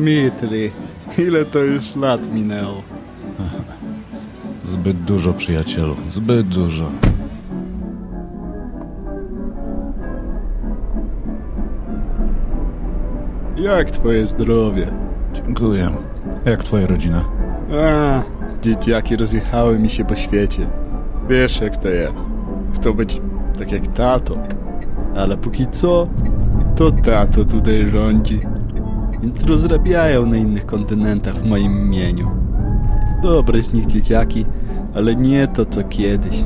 Dmitri, ile to już lat minęło? Zbyt dużo, przyjacielu, zbyt dużo. Jak twoje zdrowie? Dziękuję. Jak twoja rodzina? A, dzieciaki rozjechały mi się po świecie. Wiesz jak to jest. Chcą być tak jak tato. Ale póki co, to tato tutaj rządzi. Więc rozrabiają na innych kontynentach w moim imieniu. Dobre z nich dzieciaki, ale nie to co kiedyś.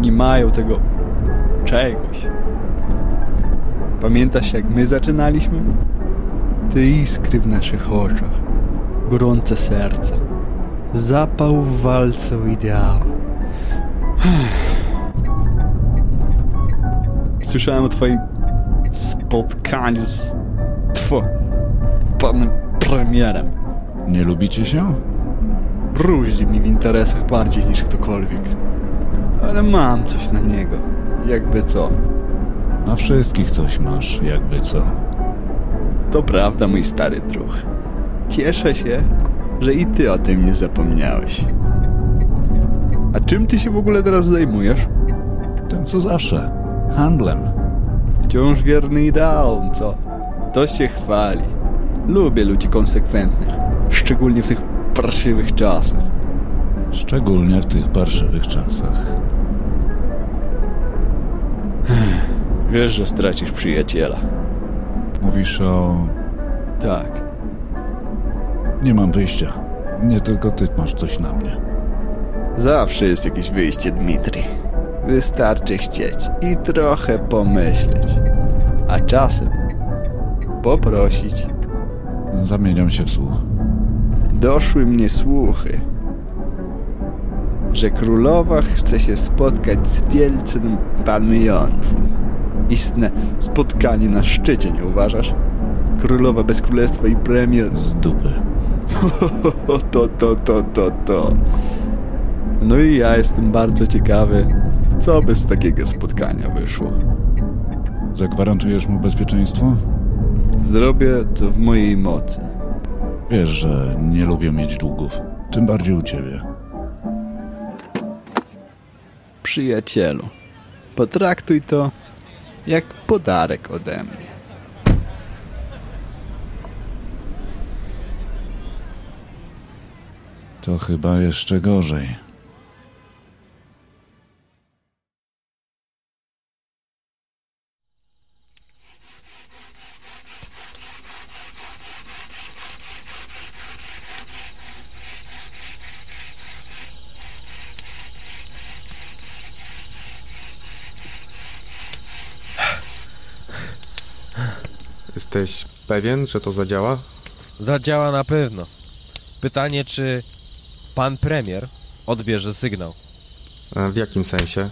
Nie mają tego czegoś. Pamiętasz jak my zaczynaliśmy? Te iskry w naszych oczach, gorące serce, zapał w walce o ideały. Słyszałem o twoim spotkaniu z two... panem premierem. Nie lubicie się? Bruździ mi w interesach bardziej niż ktokolwiek. Ale mam coś na niego. Jakby co. Na wszystkich coś masz, jakby co. To prawda, mój stary druh. Cieszę się, że i ty o tym nie zapomniałeś. A czym ty się w ogóle teraz zajmujesz? Tym co zawsze. Handlem. Wciąż wierny ideałom, co? To się chwali. Lubię ludzi konsekwentnych. Szczególnie w tych parszywych czasach. Szczególnie w tych parszywych czasach. Wiesz, że stracisz przyjaciela. Mówisz o... Tak. Nie mam wyjścia. Nie tylko ty masz coś na mnie. Zawsze jest jakieś wyjście, Dmitri. Wystarczy chcieć i trochę pomyśleć. A czasem poprosić. Zamieniam się w słuch. Doszły mnie słuchy, że królowa chce się spotkać z wielcem panującym. Istne spotkanie na szczycie, nie uważasz? Królowa bez królestwa i premier. Z dupy. to, to, to, to, to. No i ja jestem bardzo ciekawy, co by z takiego spotkania wyszło. Zagwarantujesz mu bezpieczeństwo? Zrobię co w mojej mocy. Wiesz, że nie lubię mieć długów. Tym bardziej u ciebie. Przyjacielu, potraktuj to jak podarek ode mnie. To chyba jeszcze gorzej. Jesteś pewien, że to zadziała? Zadziała na pewno. Pytanie, czy pan premier odbierze sygnał. A w jakim sensie?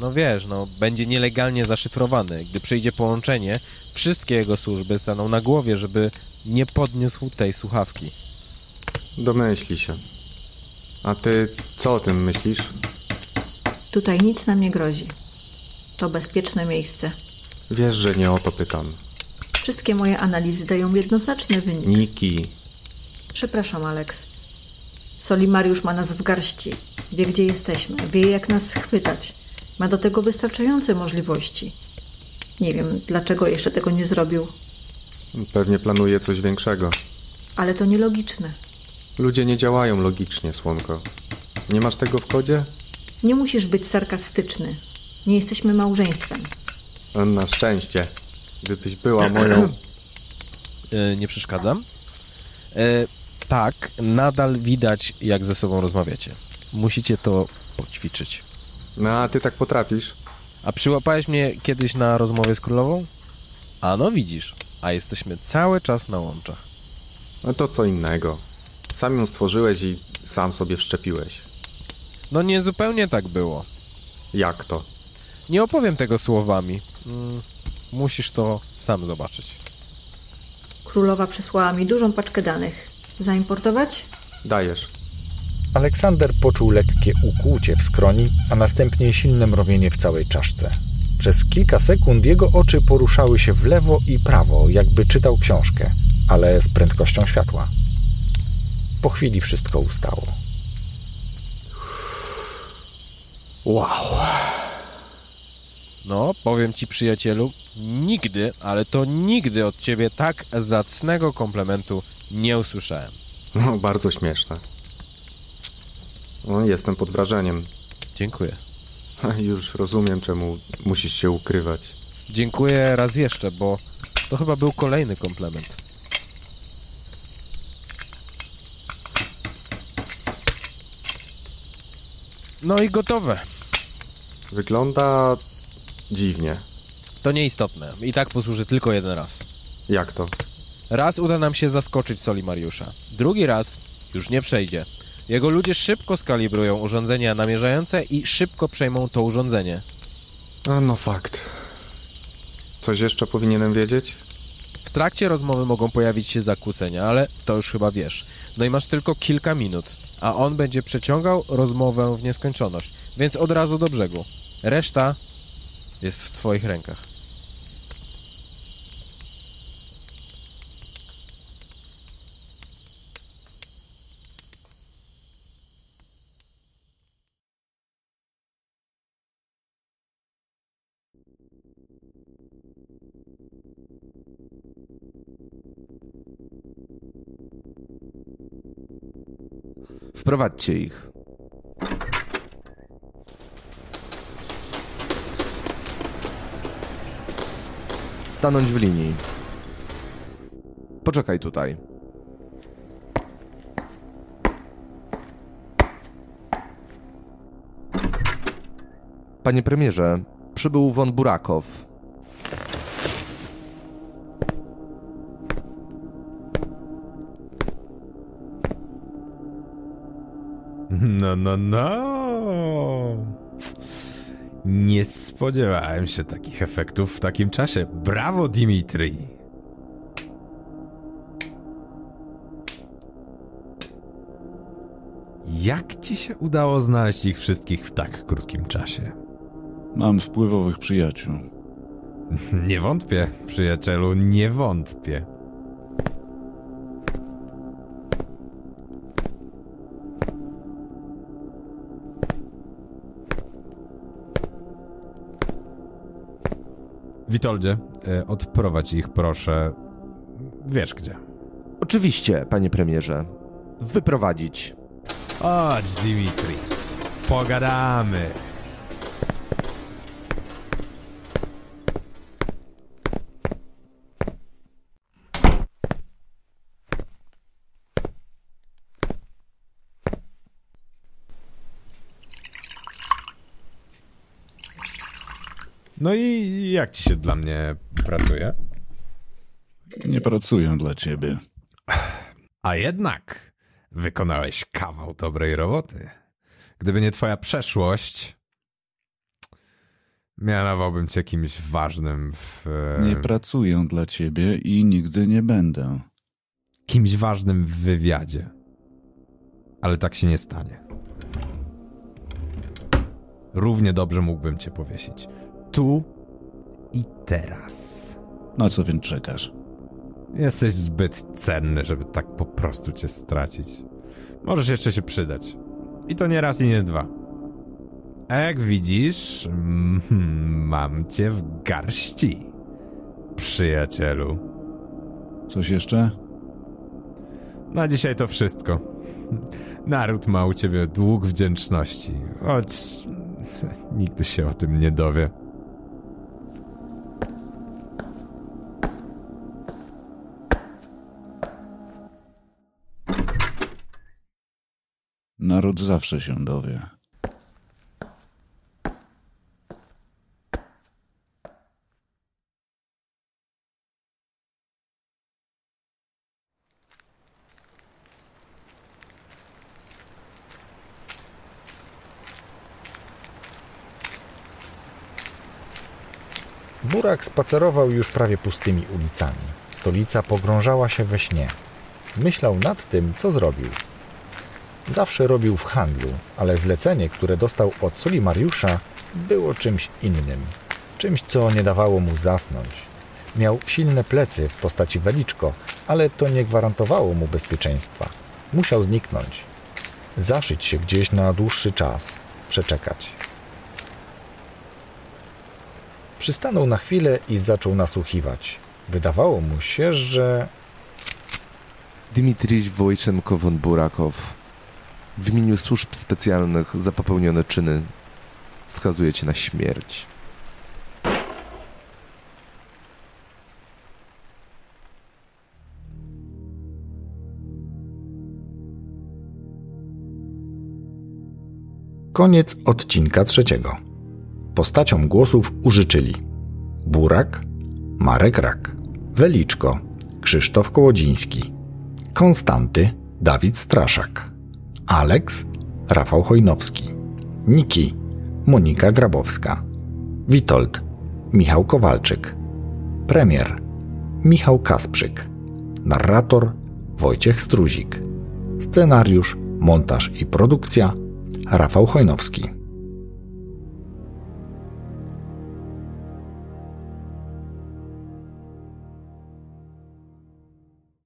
No wiesz, no, będzie nielegalnie zaszyfrowany. Gdy przyjdzie połączenie, wszystkie jego służby staną na głowie, żeby nie podniósł tej słuchawki. Domyśli się. A ty co o tym myślisz? Tutaj nic nam nie grozi. To bezpieczne miejsce. Wiesz, że nie o to pytam. Wszystkie moje analizy dają jednoznaczny wynik. Niki, Przepraszam, Alex. Solimariusz ma nas w garści. Wie, gdzie jesteśmy. Wie, jak nas schwytać. Ma do tego wystarczające możliwości. Nie wiem, dlaczego jeszcze tego nie zrobił, pewnie planuje coś większego. ale to nielogiczne. Ludzie nie działają logicznie, słonko. Nie masz tego w kodzie? Nie musisz być sarkastyczny. Nie jesteśmy małżeństwem. Na szczęście. Gdybyś była moją... E, nie przeszkadzam? E, tak, nadal widać, jak ze sobą rozmawiacie. Musicie to poćwiczyć. No, a ty tak potrafisz? A przyłapałeś mnie kiedyś na rozmowie z królową? A no widzisz, a jesteśmy cały czas na łączach. No to co innego. Sam ją stworzyłeś i sam sobie wszczepiłeś. No nie zupełnie tak było. Jak to? Nie opowiem tego słowami. Mm, musisz to sam zobaczyć. Królowa przesłała mi dużą paczkę danych. Zaimportować? Dajesz. Aleksander poczuł lekkie ukłucie w skroni, a następnie silne mrowienie w całej czaszce. Przez kilka sekund jego oczy poruszały się w lewo i prawo, jakby czytał książkę, ale z prędkością światła. Po chwili wszystko ustało. Wow. No, powiem ci przyjacielu, nigdy, ale to nigdy od ciebie tak zacnego komplementu nie usłyszałem. No, bardzo śmieszne. No, jestem pod wrażeniem. Dziękuję. Już rozumiem, czemu musisz się ukrywać. Dziękuję raz jeszcze, bo to chyba był kolejny komplement. No i gotowe. Wygląda dziwnie. To nieistotne. I tak posłuży tylko jeden raz. Jak to? Raz uda nam się zaskoczyć Soli Mariusza. Drugi raz już nie przejdzie. Jego ludzie szybko skalibrują urządzenia namierzające i szybko przejmą to urządzenie. A, no fakt. Coś jeszcze powinienem wiedzieć? W trakcie rozmowy mogą pojawić się zakłócenia, ale to już chyba wiesz. No i masz tylko kilka minut, a on będzie przeciągał rozmowę w nieskończoność, więc od razu do brzegu. Reszta jest w twoich rękach. Wprowadźcie ich. Stanąć w linii. Poczekaj tutaj. Panie premierze, przybył von Burakow. No, no, no. Nie spodziewałem się takich efektów w takim czasie. Brawo, Dimitri. Jak ci się udało znaleźć ich wszystkich w tak krótkim czasie? Mam wpływowych przyjaciół. Nie wątpię, przyjacielu, nie wątpię. Witoldzie, e, odprowadź ich proszę. Wiesz gdzie. Oczywiście, panie premierze. Wyprowadzić. Chodź, Dimitri. Pogadamy. No i jak ci się dla mnie pracuje? Nie pracuję dla ciebie. A jednak wykonałeś kawał dobrej roboty. Gdyby nie twoja przeszłość, mianowałbym cię kimś ważnym w... e, Nie pracuję dla ciebie i nigdy nie będę. kimś ważnym w wywiadzie. Ale tak się nie stanie. Równie dobrze mógłbym cię powiesić. Tu i teraz. Na co więc czekasz? Jesteś zbyt cenny, żeby tak po prostu cię stracić. Możesz jeszcze się przydać. I to nie raz i nie dwa. A jak widzisz, mm, mam cię w garści, przyjacielu. Coś jeszcze? Na dzisiaj to wszystko. Naród ma u ciebie dług wdzięczności, choć nigdy się o tym nie dowie. Naród zawsze się dowie. Burak spacerował już prawie pustymi ulicami. Stolica pogrążała się we śnie. Myślał nad tym, co zrobił. Zawsze robił w handlu, ale zlecenie, które dostał od Soli Mariusza, było czymś innym. Czymś, co nie dawało mu zasnąć. Miał silne plecy w postaci Weliczko, ale to nie gwarantowało mu bezpieczeństwa. Musiał zniknąć. Zaszyć się gdzieś na dłuższy czas. Przeczekać. Przystanął na chwilę i zaczął nasłuchiwać. Wydawało mu się, że Dmitrij Wojczenko von Burakow. W imieniu służb specjalnych za popełnione czyny skazuje cię na śmierć. Koniec odcinka trzeciego. Postaciom głosów użyczyli Burak, Marek Rak, Weliczko, Krzysztof Kołodziński, Konstanty, Dawid Straszak, Aleks, Rafał Chojnowski, Niki, Monika Grabowska, Witold, Michał Kowalczyk, Premier, Michał Kasprzyk, narrator Wojciech Struzik, scenariusz, montaż i produkcja Rafał Chojnowski.